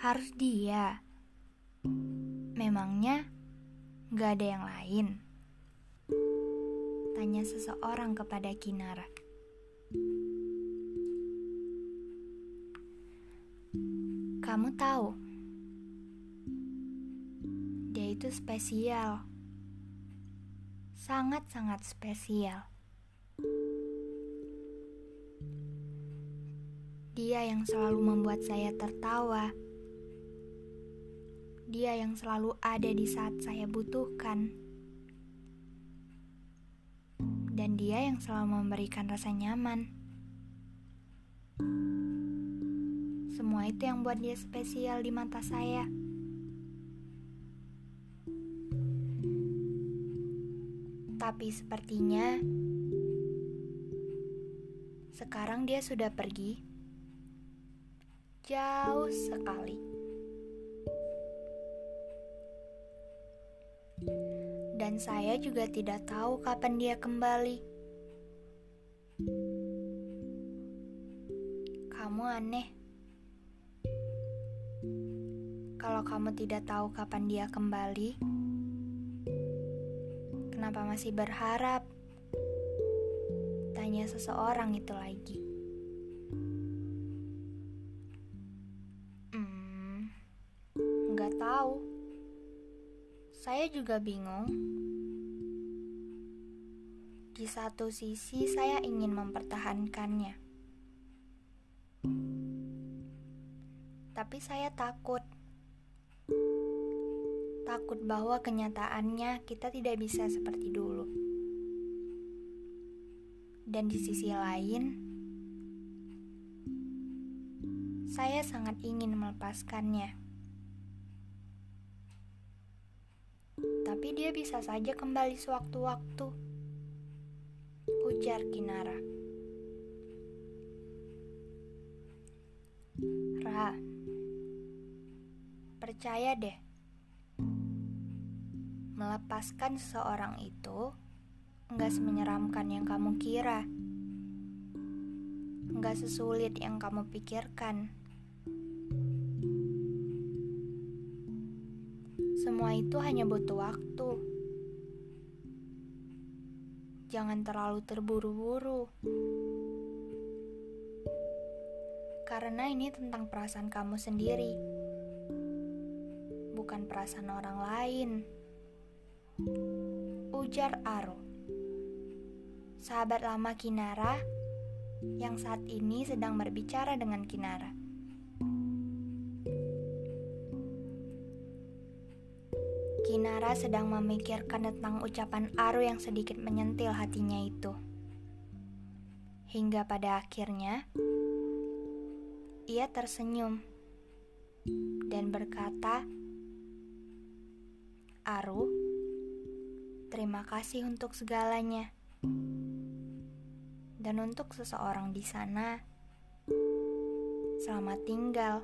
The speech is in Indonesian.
Harus dia. Memangnya gak ada yang lain? Tanya seseorang kepada Kinara. Kamu tahu, dia itu spesial. Sangat-sangat spesial. Dia yang selalu membuat saya tertawa. Dia yang selalu ada di saat saya butuhkan. Dan dia yang selalu memberikan rasa nyaman. Semua itu yang buat dia spesial di mata saya. Tapi sepertinya sekarang dia sudah pergi jauh sekali. Dan saya juga tidak tahu kapan dia kembali. Kamu aneh. Kalau kamu tidak tahu kapan dia kembali, kenapa masih berharap? Tanya seseorang itu lagi. tahu. Saya juga bingung. Di satu sisi, saya ingin mempertahankannya, tapi saya takut. Takut bahwa kenyataannya kita tidak bisa seperti dulu, dan di sisi lain, saya sangat ingin melepaskannya. Tapi dia bisa saja kembali sewaktu-waktu. Ujar Kinara. Ra, percaya deh, melepaskan seseorang itu nggak semenyeramkan yang kamu kira, nggak sesulit yang kamu pikirkan. Semua itu hanya butuh waktu. Jangan terlalu terburu-buru. Karena ini tentang perasaan kamu sendiri. Bukan perasaan orang lain. Ujar Aru. Sahabat lama Kinara yang saat ini sedang berbicara dengan Kinara. Kinara sedang memikirkan tentang ucapan Aru yang sedikit menyentil hatinya itu. Hingga pada akhirnya, ia tersenyum dan berkata, Aru, terima kasih untuk segalanya. Dan untuk seseorang di sana, selamat tinggal.